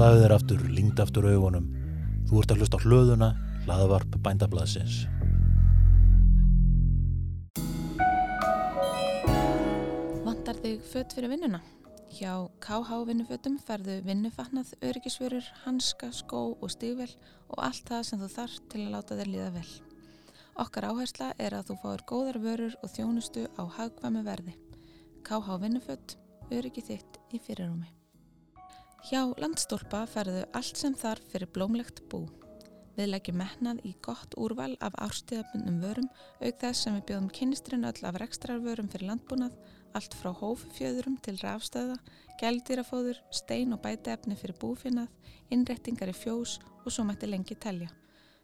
Slaðu þér aftur, lingd aftur augunum. Þú ert að hlusta á hlöðuna, hlaðavarp bændablaðsins. Vantar þig fött fyrir vinnuna? Hjá KH vinnufötum færðu vinnufatnað, öryggisvörur, hanska, skó og stígvel og allt það sem þú þarf til að láta þér líða vel. Okkar áhersla er að þú fáir góðar vörur og þjónustu á hagkvæmi verði. KH vinnuföt, öryggi þitt í fyrirrumi. Hjá landstólpa færðu allt sem þarf fyrir blómlegt bú. Við leggjum metnað í gott úrval af árstíðabundnum vörum auk þess sem við bjóðum kynnistrinn öll af rekstrarvörum fyrir landbúnað, allt frá hóffjöðurum til rafstöða, gældýrafóður, stein og bæteefni fyrir búfinnað, innrettingar í fjós og svo mætti lengi telja.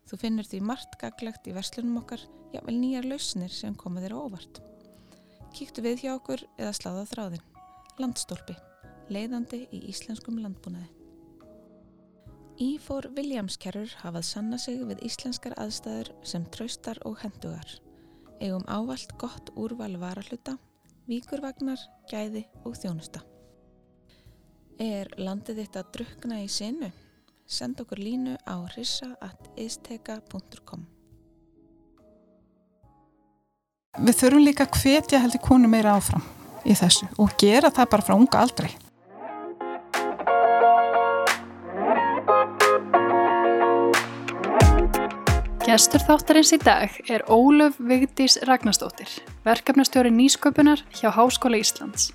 Þú finnur því margt gaglegt í verslunum okkar, jável nýjar lausnir sem koma þér óvart. Kíktu við hjá okkur eða sláða þráðin. Landstólpi, leiðandi í íslenskum landbúnaði. Ífór Williamskerrur hafað sanna sig við íslenskar aðstæður sem traustar og hendugar. Eigum ávalt gott úrval varahluta, víkurvagnar, gæði og þjónusta. Er landið þitt að drukna í sinu? Send okkur línu á rissa.isteka.com Við þurfum líka að hvetja heldur konu meira áfram í þessu og gera það bara frá unga aldrei. Gestur þáttarins í dag er Ólöf Vigdís Ragnarstóttir, verkefnastjóri nýsköpunar hjá Háskóla Íslands.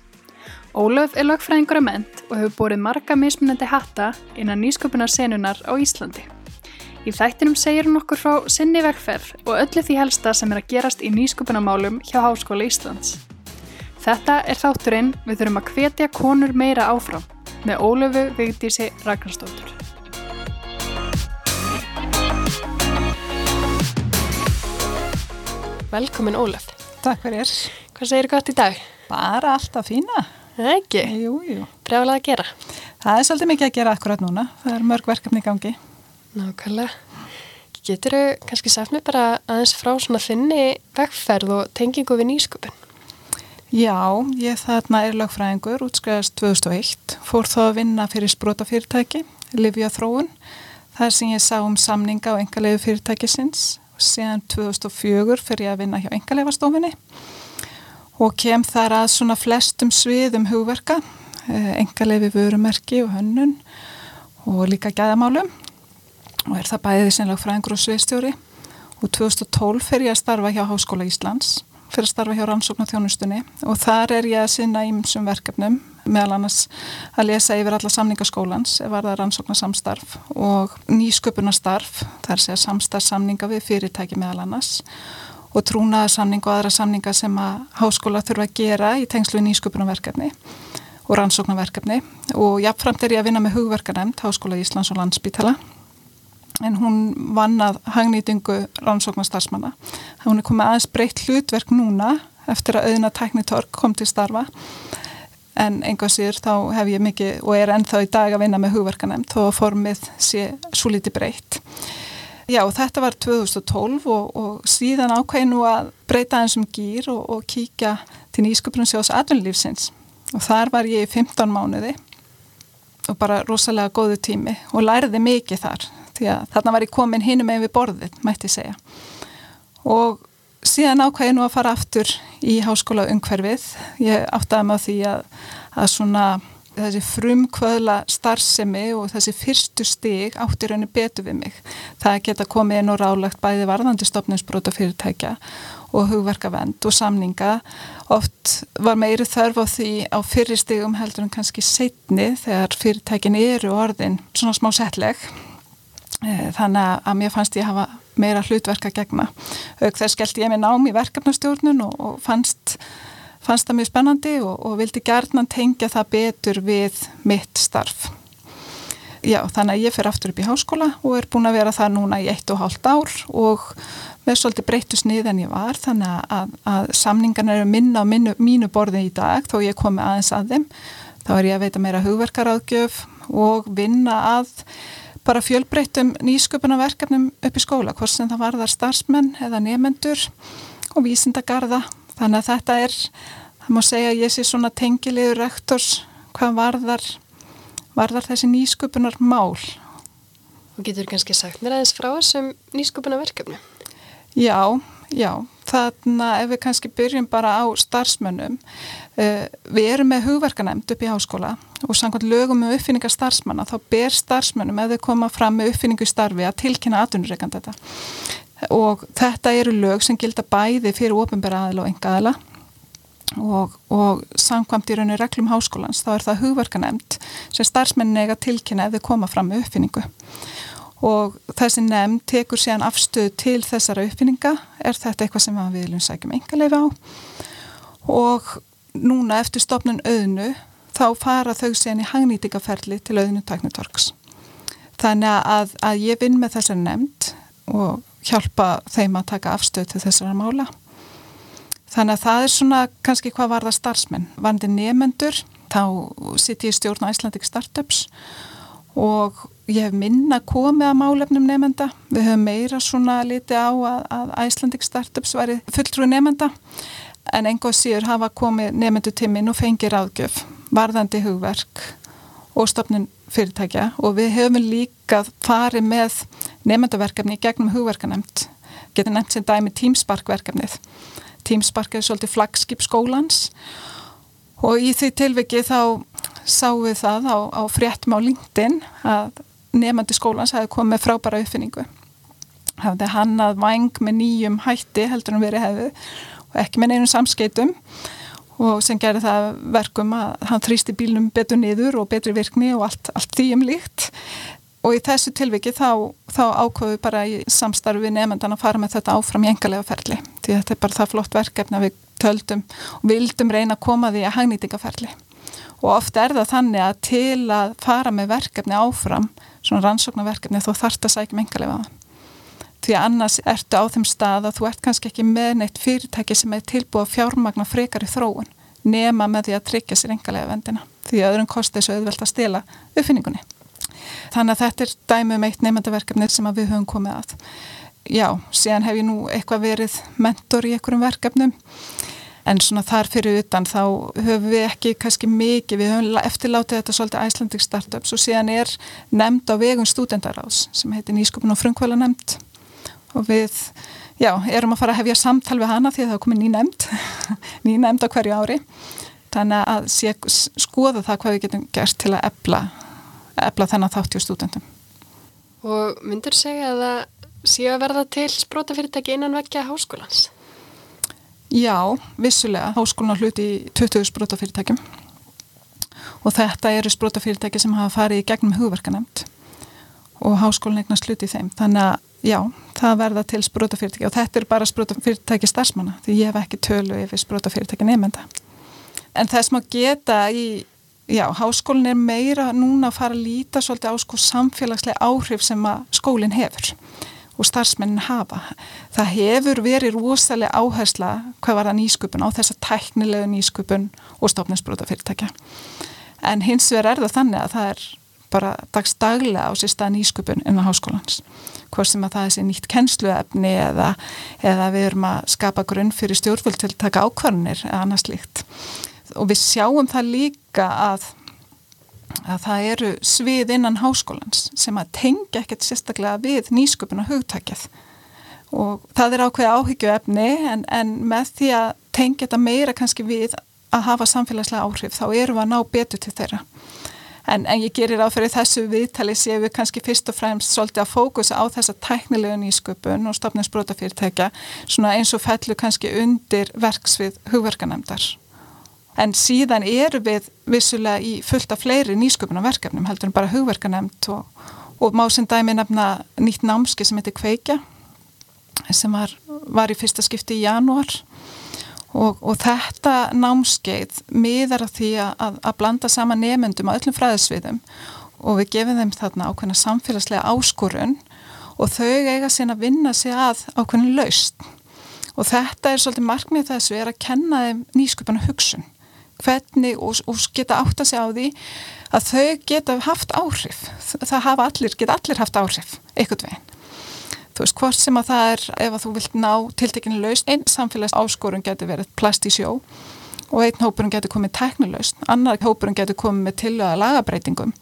Ólöf er lögfræðingur að ment og hefur borið marga mismunandi hatta innan nýsköpunarsenunar á Íslandi. Í þættinum segir hún okkur frá sinni vegferð og öllu því helsta sem er að gerast í nýsköpunarmálum hjá Háskóla Íslands. Þetta er þátturinn við þurfum að hvetja konur meira áfram með Ólöfu Vigdísi Ragnarstóttur. Velkomin Ólöf. Takk fyrir. Hvað segir gott í dag? Bara alltaf fína. Ekki. Jú, jú. Brjálega að gera. Það er svolítið mikið að gera akkurat núna. Það er mörg verkefni í gangi. Nákvæmlega. Getur þau kannski mér bara aðeins frá svona þinni vegferð og tengingu við nýsköpun? Já, ég þarna er lögfræðingur, útskæðast 2001. Fór þá að vinna fyrir sprótafyrirtæki, Livja Þróun. Það er sem ég sá um samninga á engalegu fyrirtækisins. Síðan 2004 fyrir ég að vinna hjá engaleifastofinni og kem þar að svona flestum sviðum hugverka, engaleifi vörumerki og hönnun og líka gæðamálum. Og er það bæðið sem lögfræðingur og sviðstjóri og 2012 fyrir ég að starfa hjá Háskóla Íslands fyrir að starfa hjá rannsóknarþjónustunni og þar er ég að sinna ímsum verkefnum meðal annars að lesa yfir alla samningaskólans ef var það rannsóknarsamstarf og nýsköpunastarf þar sé að samstarfsamninga við fyrirtæki meðal annars og trúnaðarsamning og aðra samninga sem að háskóla þurfa að gera í tengslu nýsköpunarverkefni og rannsóknarverkefni. Og jáfnframt er ég að vinna með hugverkanemnd Háskóla Íslands og Landsbítala en hún vann að hagnýtingu rannsóknarstarfsmanna. Hún er komið aðeins breytt hlutverk núna eftir að auðna tæknitorg kom til starfa en einhvað sér þá hef ég mikið og er ennþá í dag að vinna með hugverkanemnd að formið sé svo lítið breytt. Já, þetta var 2012 og, og síðan ákveðinu að breyta eins um gýr og, og kíkja til nýsköpunum sjóðs atvinnulífsins og þar var ég í 15 mánuði og bara rosalega góðu tími og læriði mikið þar því að þarna var ég komin hinum með við borðið, mætti segja. Og síðan ákvæði nú að fara aftur í háskóla umhverfið. Ég áttaði á því að, að svona þessi frumkvöðla starfsemi og þessi fyrstu stig átti rauninu betur við mig. Það geta komið inn og rálagt bæði varðandi stopninsbróta fyrirtækja og hugverkavend og samninga. Oft var meiri þörf á því á fyrirstigum heldur en kannski setni þegar fyrirtækin eru orðin svona smá setleg þannig að mér fannst ég hafa meira hlutverk að gegna. Auk þess skellti ég mig nám í verkefnastjórnun og, og fannst, fannst það mjög spennandi og, og vildi gerðnan tengja það betur við mitt starf. Já, þannig að ég fer aftur upp í háskóla og er búin að vera það núna í eitt og hálft ár og með svolítið breyttu snið en ég var þannig að, að samningarna eru minna á mínu, mínu borði í dag þó ég komi aðeins að þeim. Þá er ég að veita meira hugverkaráðgjöf og vinna að bara fjölbreyttum nýsköpunarverkefnum upp í skóla, hvort sem það varðar starfsmenn eða nefendur og vísindagarða. Þannig að þetta er, það má segja að ég sé svona tengiliður rektors hvað varðar varðar þessi nýsköpunar mál. Og getur kannski sagt mér aðeins frá þessum nýsköpunar verkefni? Já, já, þannig að ef við kannski byrjum bara á starfsmönnum, uh, við erum með hugverkanemnd upp í háskóla og samkvæmt lögum um uppfinningar starfsmanna þá ber starfsmönnum ef þau koma fram með uppfinningu í starfi að tilkynna aðunurreikand þetta og þetta eru lög sem gilda bæði fyrir ofinbæra aðila og enga aðila og, og samkvæmt í rauninu reglum háskólans þá er það hugverkanemnd sem starfsmennin eiga tilkynna ef þau koma fram með uppfinningu. og þessi nefn tekur síðan afstöð til þessara uppfinninga. Er þetta eitthvað sem við viljum sækjum engaleifi á? Og núna eftir stopnun auðnu þá fara þau síðan í hagnýtingaferli til auðnu taknutorks þannig að, að ég vinn með þessari nefnd og hjálpa þeim að taka afstöð til þessara mála. Þannig að það er svona kannski hvað var það starfsmenn. Vandi nefendur þá sitt ég stjórn á Icelandic Startups og ég hef minna komið að málefnum nefnda. Við höfum meira svona liti á að, að Icelandic Startups væri fulltrúi nefnda en einhvað síður hafa komið nefndu tímin og fengið ráðgjöf, varðandi hugverk og stopnin fyrirtækja og við höfum líka farið með nefndaverkefni gegnum hugverkanemt. Getur nefnt sem dæmi tímsparkverkefnið. Tímspark er svolítið flagskip skólans og í því tilviki þá sáum við það á, á LinkedIn að nefandi skólans hefði komið frábæra uppfinningu. Hafði hann að vang með nýjum hætti heldur hann verið hefði og ekki með neinum samskeitum og sem gerði það verkum að hann þrýsti bílnum betur niður og betri virkni og allt, allt því um líkt. Og í þessu tilviki þá, þá ákvöðu bara í samstarfi nefndan að fara með þetta áfram í engalega ferli. Því þetta er bara það flott verkefni að við töldum og vildum reyna að koma því að hagnýtingaferli og ofta er það þannig að til að fara með verkefni áfram svona rannsóknarverkefni þá þarf það sækjum engalega á það. Því að annars ertu á þeim stað að þú ert kannski ekki með neitt fyrirtæki sem er tilbúið að fjármagna frekar í þróun nema með því að tryggja sér engalega vendina. Því að öðrum kosti þessu auðvelt að stila uppfinningunni. Þannig að þetta er dæmi um eitt nefndaverkefni sem við höfum komið að. Já, síðan hef ég nú eitthvað verið mentor í einhverjum verkefnum en svona þar fyrir utan þá höfum við ekki kannski mikið, við höfum eftirlátið þetta svolítið Icelandic Startups og síðan er nefnd á vegum studendaráðs sem heitir Nýskupin og frumkvæla nefnd og við, já, erum að fara að hefja samtal við hana því að það er komið ný nefnd ný nefnd á hverju ári. Þannig að sé, skoða það hvað við getum gert til að ebla ebla þennan þátti á stúdendum Og myndur segja að það sé að verða til sprótafyrirtæki innan vekja háskólans? Já, vissulega. Háskólinn á hluti í 20 sprótafyrirtækjum og þetta eru sprótafyrirtæki sem hafa farið í gegnum hugverkanemt og háskólinn eignast hluti í þeim. Þannig að já, það verða til sprótafyrirtæki og þetta er bara sprótafyrirtæki starfsmanna því ég hef ekki tölu yfir sprótafyrirtæki nefnda. En þess maður geta í, já, háskólinn er meira núna að fara að líta svolítið á sko samfélagslega áhrif sem að skólinn hefur og starfsmennin hafa. Það hefur verið rosalega áhersla hvað var það nýsköpun á þessa tæknilegu nýsköpun og stofninsbróta fyrirtækja. En hins vegar er það þannig að það er bara dagstaglega á sér stað nýsköpun innan háskólans. Hvort sem að það er sér nýtt kennsluefni eða, eða við erum að skapa grunn fyrir stjórnvöld til að taka ákvarðanir eða annars líkt. Og við sjáum það líka að að það eru svið innan háskólans sem að tengja ekkert sérstaklega við nýsköpuna hugtækjað og það er ákveð áhyggju efni en, en með því að tengja þetta meira kannski við að hafa samfélagslega áhrif þá eru við að ná betur til þeirra. En, en ég gerir áferðið þessu viðtali séu við kannski fyrst og fremst svolítið að fókusa á þessa tæknilegu nýsköpun og stofninsbrótafyrirtækja svona eins og fellur kannski undir verksvið hugverkanemdar En síðan eru við vissulega í fullt af fleiri nýsköpunarverkefnum heldur en bara hugverkanemt og, og má sem dæmi nefna nýtt námski sem heitir Kveikja sem var, var í fyrsta skipti í janúar. Og, og þetta námskeið miðar að því að, að blanda sama nefendum á öllum fræðisviðum og við gefum þeim þarna ákveðna samfélagslega áskorun og þau eiga sín að vinna sig að ákveðin laust og þetta er svolítið markmið þessu er að kenna þeim nýsköpuna hugsun hvernig og, og geta átt að segja á því að þau geta haft áhrif það hafa allir, geta allir haft áhrif einhvern veginn þú veist hvort sem að það er ef að þú vilt ná tiltekinu laust einn samfélags áskorun getur verið plast í sjó og einn hópurinn getur komið tæknilaust, annar hópurinn getur komið með tilöða lagabreitingum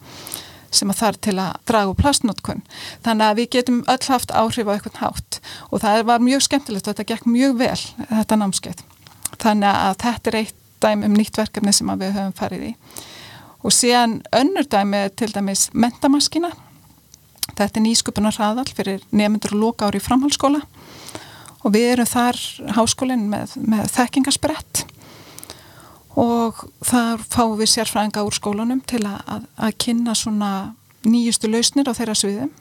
sem að þarf til að draga úr plastnótkun. Þannig að við getum öll haft áhrif á eitthvað hátt og það var mjög skemmtilegt og þetta gekk mjög vel, þetta námskeið. Þannig að þetta er eitt dæmi um nýtt verkefni sem við höfum farið í. Og síðan önnur dæmi til dæmis mentamaskina. Þetta er nýsköpunar hraðal fyrir nefndur og loka ári í framhalskóla og við erum þar háskólinn með, með þekkingasbrett og þar fáum við sérfræðinga úr skólanum til að, að, að kynna svona nýjustu lausnir á þeirra sviðum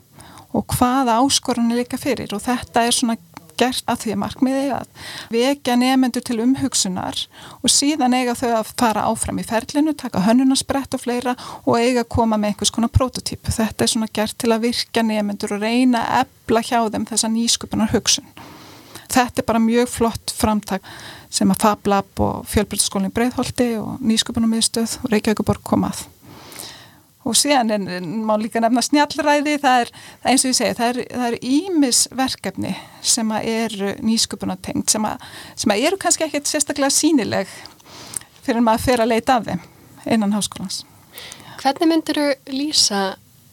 og hvaða áskorunni líka fyrir og þetta er svona gert að því að markmiði að vekja nefnendur til umhugsunar og síðan eiga þau að fara áfram í ferlinu, taka hönnunasbrett og fleira og eiga að koma með einhvers konar prototípu. Þetta er svona gert til að virka nefnendur og reyna að ebla hjá þeim þessa nýskupunar hugsun. Þetta er bara mjög flott framtak sem að Fablab og fjölbrytaskólinn Breitholti og nýsköpunum miðstöð og Reykjavíkuborg komað. Og síðan er, má líka nefna snjallræði, það er eins og ég segi, það er ímisverkefni sem að eru nýsköpunatengt, sem, sem að eru kannski ekkert sérstaklega sínileg fyrir maður að fyrir að leita af þeim innan háskólans. Hvernig myndir þú lýsa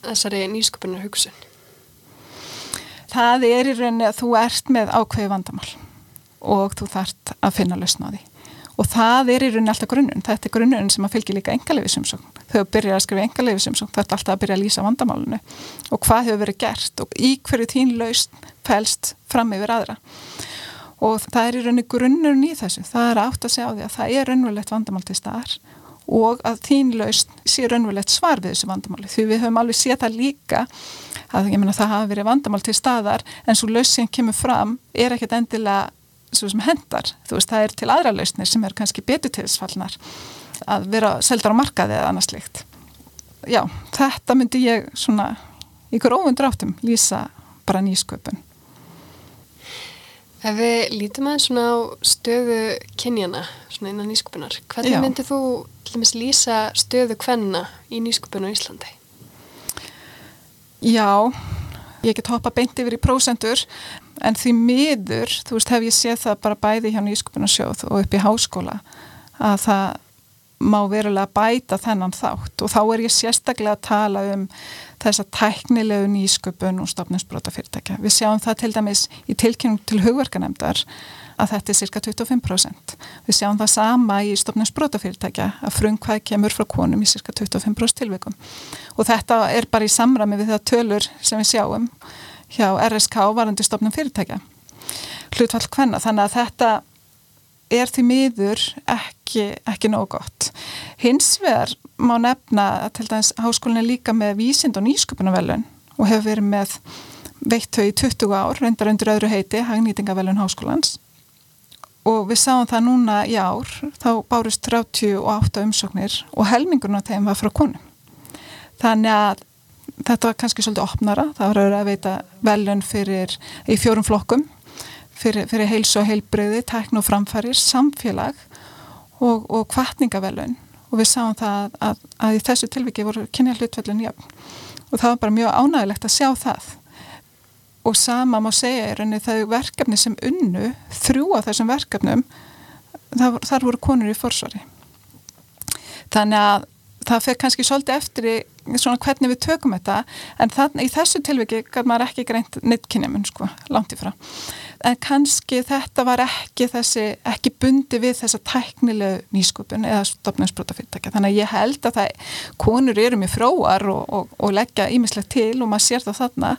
þessari nýsköpunar hugsun? Það er í rauninni að þú ert með ákveði vandamál og þú þart að finna lausna á því. Og það er í rauninni alltaf grunnun. Þetta er grunnun sem að fylgja líka engalefisumsókn. Þegar þú byrjar að skrifa engalefisumsókn þetta er alltaf að byrja að lýsa vandamálunu og hvað hefur verið gert og í hverju þín lausn fælst fram yfir aðra. Og það er í rauninni grunnun í þessu. Það er átt að segja á því að það er raunverulegt vandamál til staðar og að þín lausn sé raunverulegt svar við þessu vandamáli. Því við höfum alveg séð það líka að menna það hafa verið vandamál til staðar en svo lausn sem kemur fram er ekkert endilega svo sem hendar, þú veist, það er til aðra lausnir sem er kannski betur til þess fallnar að vera seldar á markaði eða annars slikt. Já, þetta myndi ég svona í grófum dráttum lýsa bara nýsköpun. Ef við lítum aðeins svona á stöðu kynjana svona innan nýsköpunar, hvernig myndið þú til dæmis lýsa stöðu hvenna í nýsköpun á Íslandi? Já, ég get hoppa beint yfir í prósendur en því miður, þú veist, hef ég séð það bara bæði hjá nýsköpunarsjóð og upp í háskóla að það má verulega bæta þennan þátt og þá er ég sérstaklega að tala um þessa tæknilegu nýsköpun og stofninsbrota fyrirtækja. Við sjáum það til dæmis í tilkynning til hugverkanemdar að þetta er cirka 25%. Við sjáum það sama í stofninsbrota fyrirtækja að frumkvæð kemur frá konum í cirka 25% tilveikum og þetta er bara í samrami við það tölur sem við sjáum hjá RSK varandi stofnum fyrirtækja hlutfall hvenna þannig að þetta er því miður ekki, ekki nóg gott. Hins vegar má nefna að til dæmis háskólinni líka með vísind og nýsköpunarvelun og hefur verið með veitt þau í 20 ár, reyndar undir öðru heiti, hagnýtingavelun háskólans og við sáum það núna í ár, þá bárust 38 umsóknir og helmingurna þeim var frá konum. Þannig að þetta var kannski svolítið opnara, það var að veita velun fyrir í fjórum flokkum fyrir, fyrir heils og heilbreyði, tækn og framfærir, samfélag og, og kvartningavelun og við sáum það að, að, að í þessu tilviki voru kynja hlutfellin jöfn. Og það var bara mjög ánægilegt að sjá það. Og sama má segja er enni þau verkefni sem unnu þrjú á þessum verkefnum þar, þar voru konur í forsvari. Þannig að það fyrir kannski svolítið eftir í svona hvernig við tökum þetta en þannig í þessu tilviki gaf maður ekki greint nittkynjamun sko, langt í frá. En kannski þetta var ekki þessi, ekki bundi við þessa tæknilegu nýskupun eða stopnarsbrotafyrirtækja, þannig að ég held að það konur eru mjög fróar og, og, og leggja ímislegt til og maður sér það þarna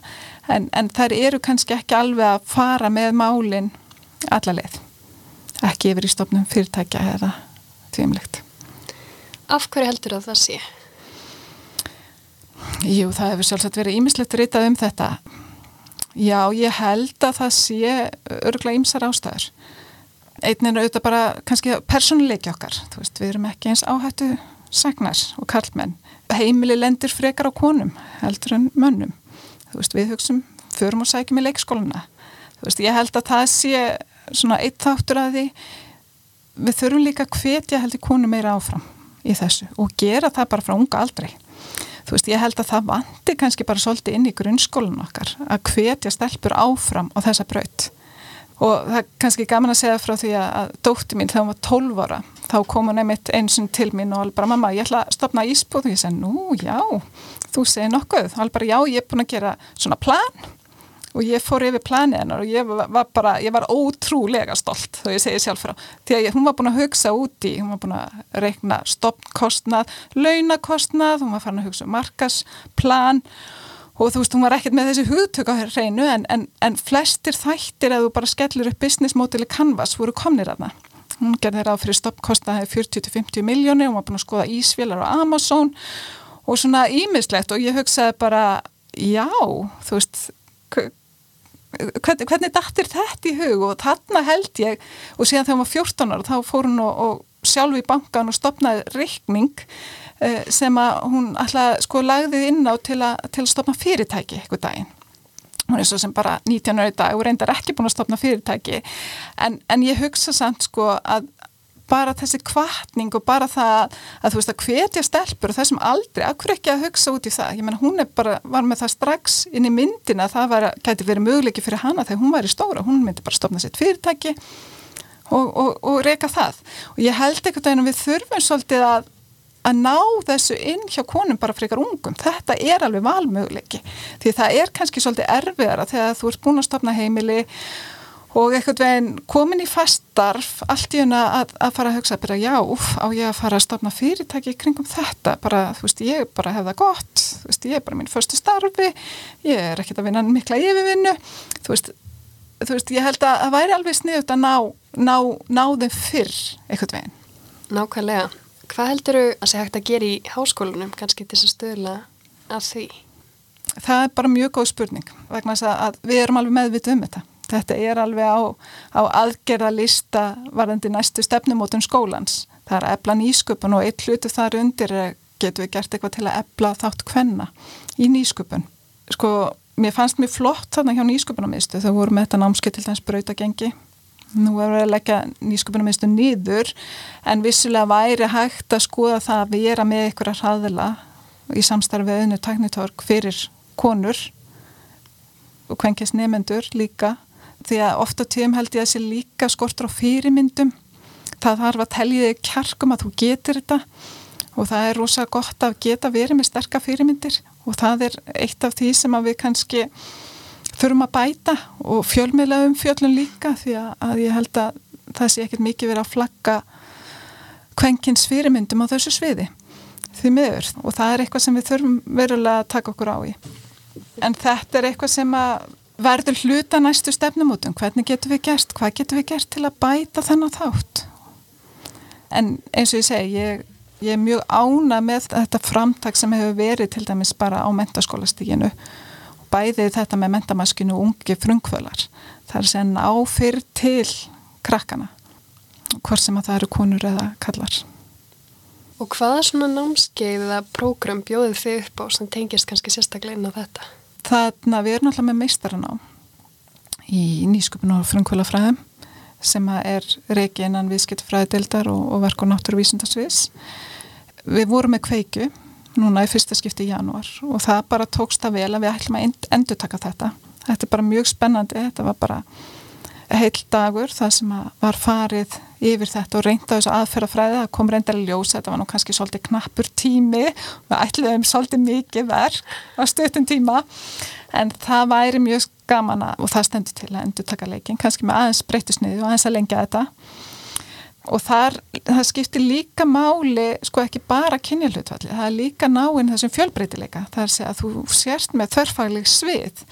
en, en þær eru kannski ekki alveg að fara með málin allarleið ekki yfir í stopnum fyrirtækja eða tvíumlegt Af hverju heldur það það sé? Jú, það hefur sjálfsagt verið ímislegt ritað um þetta. Já, ég held að það sé örgulega ímsar ástæður. Einn er auðvitað bara kannski personleiki okkar. Þú veist, við erum ekki eins áhættu sagnar og karlmenn. Heimili lendir frekar á konum heldur en mönnum. Þú veist, við hugsaum, förum og sækjum í leikskóluna. Þú veist, ég held að það sé svona eitt þáttur að því við þurfum líka hvetja heldur konu meira áfram í þessu og gera það bara frá unga aldrei. Þú veist, ég held að það vandi kannski bara svolítið inn í grunnskólinu okkar að hvetja stelpur áfram á þessa braut. Og það er kannski gaman að segja frá því að dótti mín þegar hún var 12 ára þá kom hún einmitt eins og til mín og alveg bara mamma ég ætla að stopna ísbúð. Og ég segi nú já, þú segir nokkuð. Og alveg bara já ég er búin að gera svona plan og ég fór yfir planið hennar og ég var bara, ég var ótrúlega stolt þó ég segi sjálf frá, því að ég, hún var búin að hugsa úti, hún var búin að reikna stoppkostnað, launakostnað hún var farin að hugsa um markasplan og þú veist, hún var ekkert með þessi hugtök á hreinu en, en, en flestir þættir að þú bara skellur upp business modeli canvas voru komnir aðna. Hún gerði ráð fyrir stoppkostnaði 40-50 miljónir, hún var búin að skoða ísvílar á Amazon og svona ímislegt og ég hugsaði bara, já, þú veist, hvernig, hvernig dættir þetta í hug og þarna held ég og síðan þegar var 14 ára þá fór hún og, og sjálf í bankan og stopnaði reikning Eh, sem að hún alltaf sko lagði inn á til að, til að stopna fyrirtæki eitthvað daginn. Hún er svo sem bara 19 ára í dag og reyndar ekki búin að stopna fyrirtæki en, en ég hugsa samt sko að bara þessi kvartning og bara það að þú veist að hvetja stelpur og þessum aldrei, akkur ekki að hugsa út í það? Ég menna hún er bara, var með það strax inn í myndina að það var, gæti verið möguleiki fyrir hana þegar hún var í stóra, hún myndi bara stopna sitt fyrirtæki og, og, og reyka það. Og ég held ekkert að við þurfum svolítið að að ná þessu inn hjá konum bara frekar ungum. Þetta er alveg valmöguleiki. Því það er kannski svolítið erfiðara þegar þú ert búin að stopna heimili og eitthvað veginn komin í fastarf allt í unna að, að fara að hugsa bara já, uff, á ég að fara að stopna fyrirtæki kringum þetta, bara, þú veist, ég bara hef það gott, þú veist, ég er bara minn förstu starfi, ég er ekkert að vinna mikla yfirvinnu, þú veist þú veist, ég held að það væri alveg sniðut að ná, ná, ná þeim fyrr eitthvað veginn. Nákvæmlega Hvað heldur þú að sé hægt að gera í háskólunum kannski til þess að stöðla að því? Það er bara mjög góð spurning vegna að við erum alveg meðvitið um þetta. Þetta er alveg á, á aðgerðalista varðandi næstu stefnumótun skólans. Það er að ebla nýsköpun og eitt hlutu þar undir getur við gert eitthvað til að ebla þátt hvenna í nýsköpun. Sko, mér fannst mér flott þarna hjá nýsköpunarmiðstu þau voru með þetta námskeið til þess brautagengi nú er verið að leggja nýsköpunarmiðstu nýður en vissulega væri hægt að skoða það að vera með ykkur að hraðila í samstarfið önnu taknitorg fyrir konur og kvenkjast nefendur líka því að ofta tíum held ég að sé líka skortur á fyrirmyndum það þarf að telja þig kjarkum að þú getur þetta og það er rosa gott að geta verið með sterka fyrirmyndir og það er eitt af því sem við kannski þurfum að bæta og fjölmiðla um fjöllun líka því að ég held að það sé ekkert mikið verið að flagga kvenkins fyrirmyndum á þessu sviði því miður og það er eitthvað sem við þurfum verulega að taka okkur á í. En þetta er eitthvað sem að verður hluta næstu stefnumótum, hvernig getur við gert, hvað getur við gert til að bæta þennan þátt. En eins og ég segi, ég, ég er mjög ána með þetta framtak sem hefur verið til dæmis bara á mentaskólastíginu bæðið þetta með mentamaskinu og ungi frungvölar. Það er sen áfyrr til krakkana, hvort sem að það eru konur eða kallar. Og hvaða svona námskeið eða prógram bjóðið þið upp á sem tengist kannski sérstaklega inn á þetta? Þannig að við erum alltaf með meistaranná í nýsköpun og frungvölafræðum sem er reiki innan viðskiptfræðidildar og, og og náttúruvísundarsviðs. Við vorum með kveiku núna í fyrsta skipti í janúar og það bara tókst það vel að við ætlum að endur taka þetta. Þetta er bara mjög spennandi, þetta var bara heil dagur það sem var farið yfir þetta og reynda þessu aðferðafræði, það kom reyndalega ljós, þetta var nú kannski svolítið knappur tími, við ætluðum svolítið mikið verk á stöðtum tíma en það væri mjög gaman að, og það stendur til að endur taka leikin, kannski með aðeins breytusniði og aðeins að lengja þetta. Og þar, það skiptir líka máli, sko ekki bara kynjahlutvalli, það er líka náinn þessum fjölbreytileika, það er að þú sérst með þörfagleg svið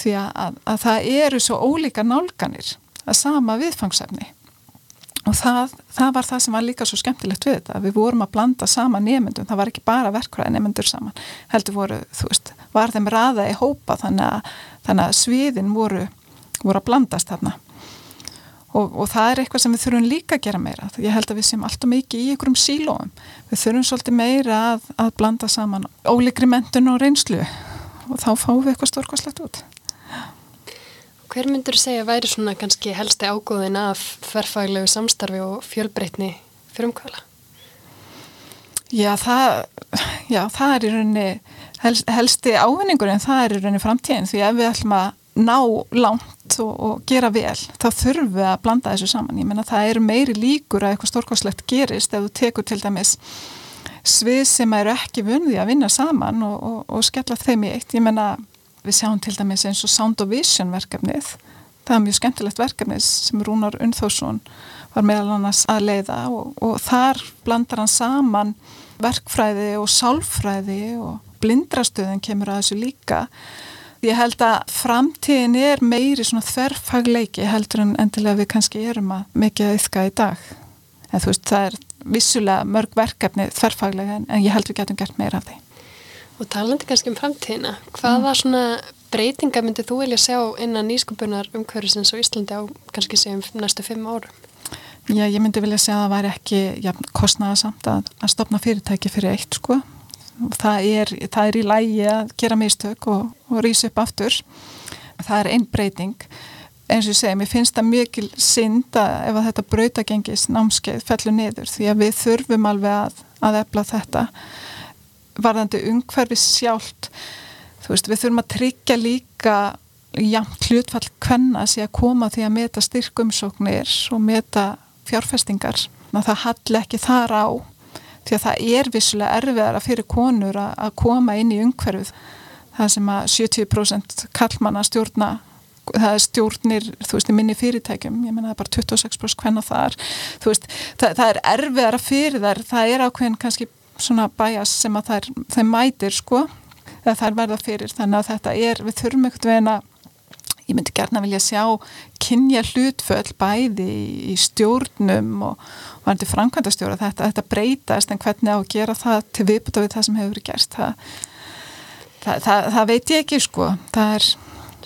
því að, að það eru svo ólíka nálganir að sama viðfangsefni. Og það, það var það sem var líka svo skemmtilegt við þetta, við vorum að blanda sama nefndum, það var ekki bara verkvæði nefndur saman, heldur voru, þú veist, var þeim raða í hópa þannig að, þannig að sviðin voru, voru að blandast þarna. Og, og það er eitthvað sem við þurfum líka að gera meira. Ég held að við séum alltaf mikið í einhverjum sílóum. Við þurfum svolítið meira að, að blanda saman óleikri mentun og reynslu. Og þá fáum við eitthvað stórkoslegt út Hver myndur segja að væri svona kannski helsti ágóðin af þverfaglegu samstarfi og fjölbreytni fyrir umkvæla? Já, það, já, það er í rauninni helsti ávinningurinn, það er í rauninni framtíðin því að við ætlum að ná langt og, og gera vel, þá þurfum við að blanda þessu saman. Ég menna það eru meiri líkur að eitthvað stórkoslegt gerist ef þú tekur til dæmis svið sem eru ekki vunði að vinna saman og, og, og skella þeim í eitt. Ég menna við sjáum til dæmis eins og Sound of Vision verkefnið. Það er mjög skemmtilegt verkefnið sem Rúnar Unþórsson var meðal annars að leiða og þar blandar hann saman verkfræði og sálfræði og blindrastöðin kemur að þessu líka Ég held að framtíðin er meiri svona þverfagleiki heldur en endilega við kannski erum að mikið að yfka í dag. En þú veist, það er vissulega mörg verkefni þverfaglega en ég held við getum gert meira af því. Og talandi kannski um framtíðina, hvaða mm. svona breytinga myndið þú vilja sjá innan nýskupunar umhverfisins á Íslandi á kannski segjum næstu fimm árum? Já, ég myndi vilja segja að það væri ekki ja, kostnæðasamt að, að stopna fyrirtæki fyrir eitt sko það er, það er í lægi að gera mistök og, og rýsa upp aftur það er einn breyting eins og ég segi, mér finnst það mikil synd að ef að þetta brautagengis námskeið fellur niður því að við þurfum alveg að, að efla þetta varðandi umhverfið sjálft. Þú veist, við þurfum að tryggja líka jæmt hlutfall hvenna sé að koma því að meta styrkumsóknir og meta fjárfestingar. Það halli ekki þar á því að það er vissulega erfiðara fyrir konur að, koma inn í umhverfið. Það sem að 70% kallmanna stjórna það stjórnir, þú veist, í minni fyrirtækjum. Ég menna það er bara 26% hvenna það er þú veist, það, það er erfiðara fyrir þær, það er ákveðin kannski svona bæjas sem að er, það mætir sko, það er verða fyrir. Þannig að þetta er, við þurfum ekkert veina ég myndi gerna vilja sjá kynja hlutföll bæði í stjórnum og varandi framkvæmdastjóra. Þetta, þetta breytast en hvernig á að gera það til viðbúta við það sem hefur gerst það, það, það, það veit ég ekki sko. Það er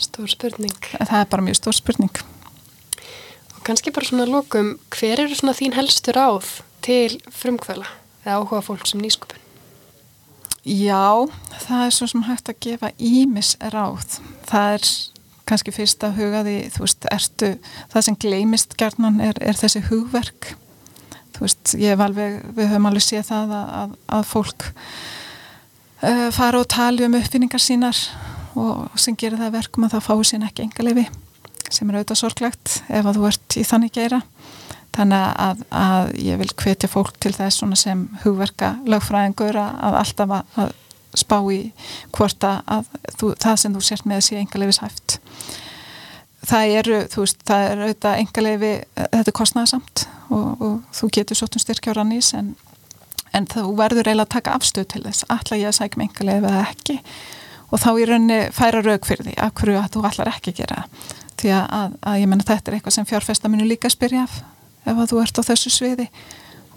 stór spurning. Það er bara mjög stór spurning. Og kannski bara svona lókum hver eru svona þín helstur áð til frumkvæla eða áhuga fólk sem nýskupin Já, það er svo sem hægt að gefa ímis ráð það er kannski fyrst að huga því, þú veist, ertu, það sem gleimist gerðnan er, er þessi hugverk. Þú veist, ég hef alveg, við höfum alveg séð það að, að, að fólk uh, fara og tali um uppfinningar sínar og sem gerir það verkum að það fái sín ekki enga lifi sem er auðvitað sorglegt ef að þú ert í þannig gera. Þannig að, að ég vil hvetja fólk til þess sem hugverka lögfræðingur að alltaf að spá í hvort að þú, það sem þú sért með sé engalefis hæft það eru, þú veist, það er auðvitað engalefi, þetta er kostnæðasamt og, og þú getur svolítið styrkja á rannís en, en þú verður eiginlega að taka afstöð til þess, allar ég að sækja með engalefi eða ekki? Og þá í rauninni færa raug fyrir því, af hverju að þú allar ekki gera því að, að, að ég menna þetta er eitthvað sem fjárfesta minu líka spyrja af ef að þú ert á þessu sviði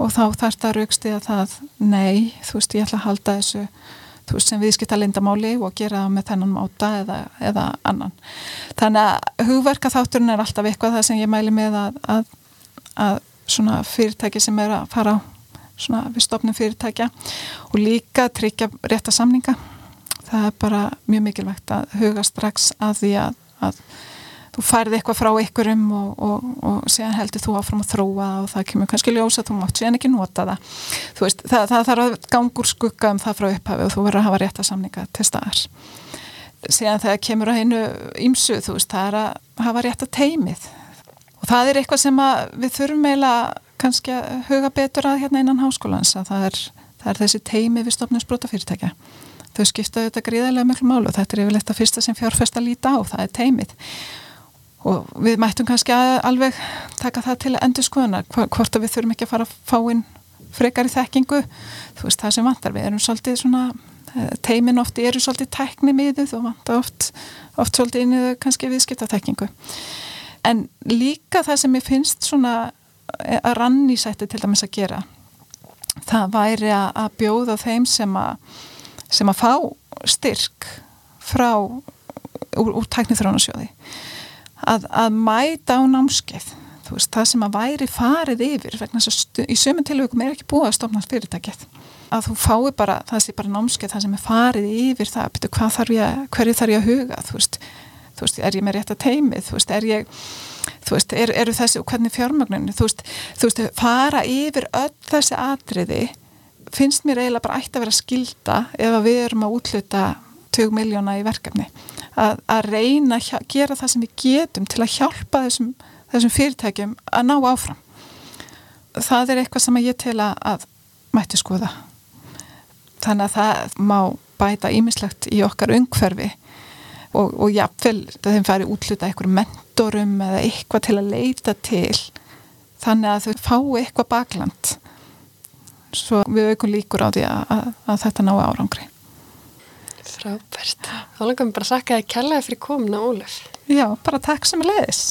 og þá þarf það raugst í að það, nei, þú veist, ég ætla að halda þessu þú veist sem viðskipta lindamáli og gera það með þennan máta eða, eða annan. Þannig að hugverka þátturinn er alltaf eitthvað það sem ég mæli með að, að, að svona fyrirtæki sem er að fara svona við stopnum fyrirtækja og líka tryggja rétta samninga. Það er bara mjög mikilvægt að huga strax að því að, að þú færði eitthvað frá ykkurum og, og, og séðan heldur þú áfram að þróa og það kemur kannski ljósa þú mátt séðan ekki nota það. Þú veist, það, það þarf að gangur skugga um það frá upphafi og þú verður að hafa rétt að samninga til staðar. Séðan þegar kemur að einu ímsu, þú veist, það er að hafa rétt að teimið og það er eitthvað sem við þurfum eiginlega kannski að huga betur að hérna innan háskólans að það er, það er þessi teimi við fyrirtækja. Þau skipta þetta gríðarlega miklu málu og þetta er yfirleitt að fyrsta sem fjárfesta líta á, það er teimið og við mættum kannski alveg taka það til endur skoðunar hvort að við þurfum ekki að fara að fá inn frekar í þekkingu. Þú veist það sem vantar, við erum svolítið svona eh, teimin ofti eru svolítið tekni miðuð og vantar oft, oft svolítið inn í þau kannski viðskipta þekkingu en líka það sem ég finnst svona eh, að rann í sætti til dæmis að gera það væri að bjóða þeim sem að sem að fá styrk frá úr, úr tæknithrónasjóði að, að mæta á námskeið. Þú veist, það sem að væri farið yfir vegna þess að í sömum tilvægum er ekki búið að stofna fyrirtækið. Að þú fái bara, það sé bara námskeið það sem er farið yfir það, betur hvað þarf ég hverju þarf ég að huga, þú veist þú veist, er ég með rétt að teimið, þú veist, er ég þú veist, er, eru þessi og hvernig fjármagninu, þú veist, þú veist fara yfir öll þessi atriði finnst mér eiginlega bara ætti að vera skilda ef að við erum að útluta 20 miljóna í verkefni að, að reyna að gera það sem við getum til að hjálpa þessum, þessum fyrirtækjum að ná áfram. Það er eitthvað sem ég tel að mætti skoða. Þannig að það má bæta ímislegt í okkar umhverfi og, og jáfnvel þeim fari útluta einhverjum mentorum eða eitthvað til að leita til þannig að þau fá eitthvað bakland. Svo við aukum líkur á því að, að, að þetta ná árangri Frábært. Þá langar mér bara að sakka þig kærlega fyrir komna, Ólef. Já, bara takk sem er leiðis.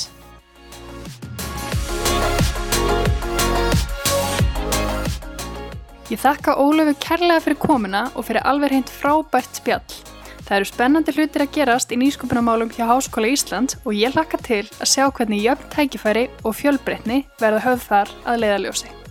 Ég þakka Ólefu kærlega fyrir komuna og fyrir alveg hreint frábært spjall. Það eru spennandi hlutir að gerast í nýsköpunamálum hjá Háskóla Ísland og ég hlakka til að sjá hvernig jöfn tækifæri og fjölbreytni verða höfð þar að leiðaljósi.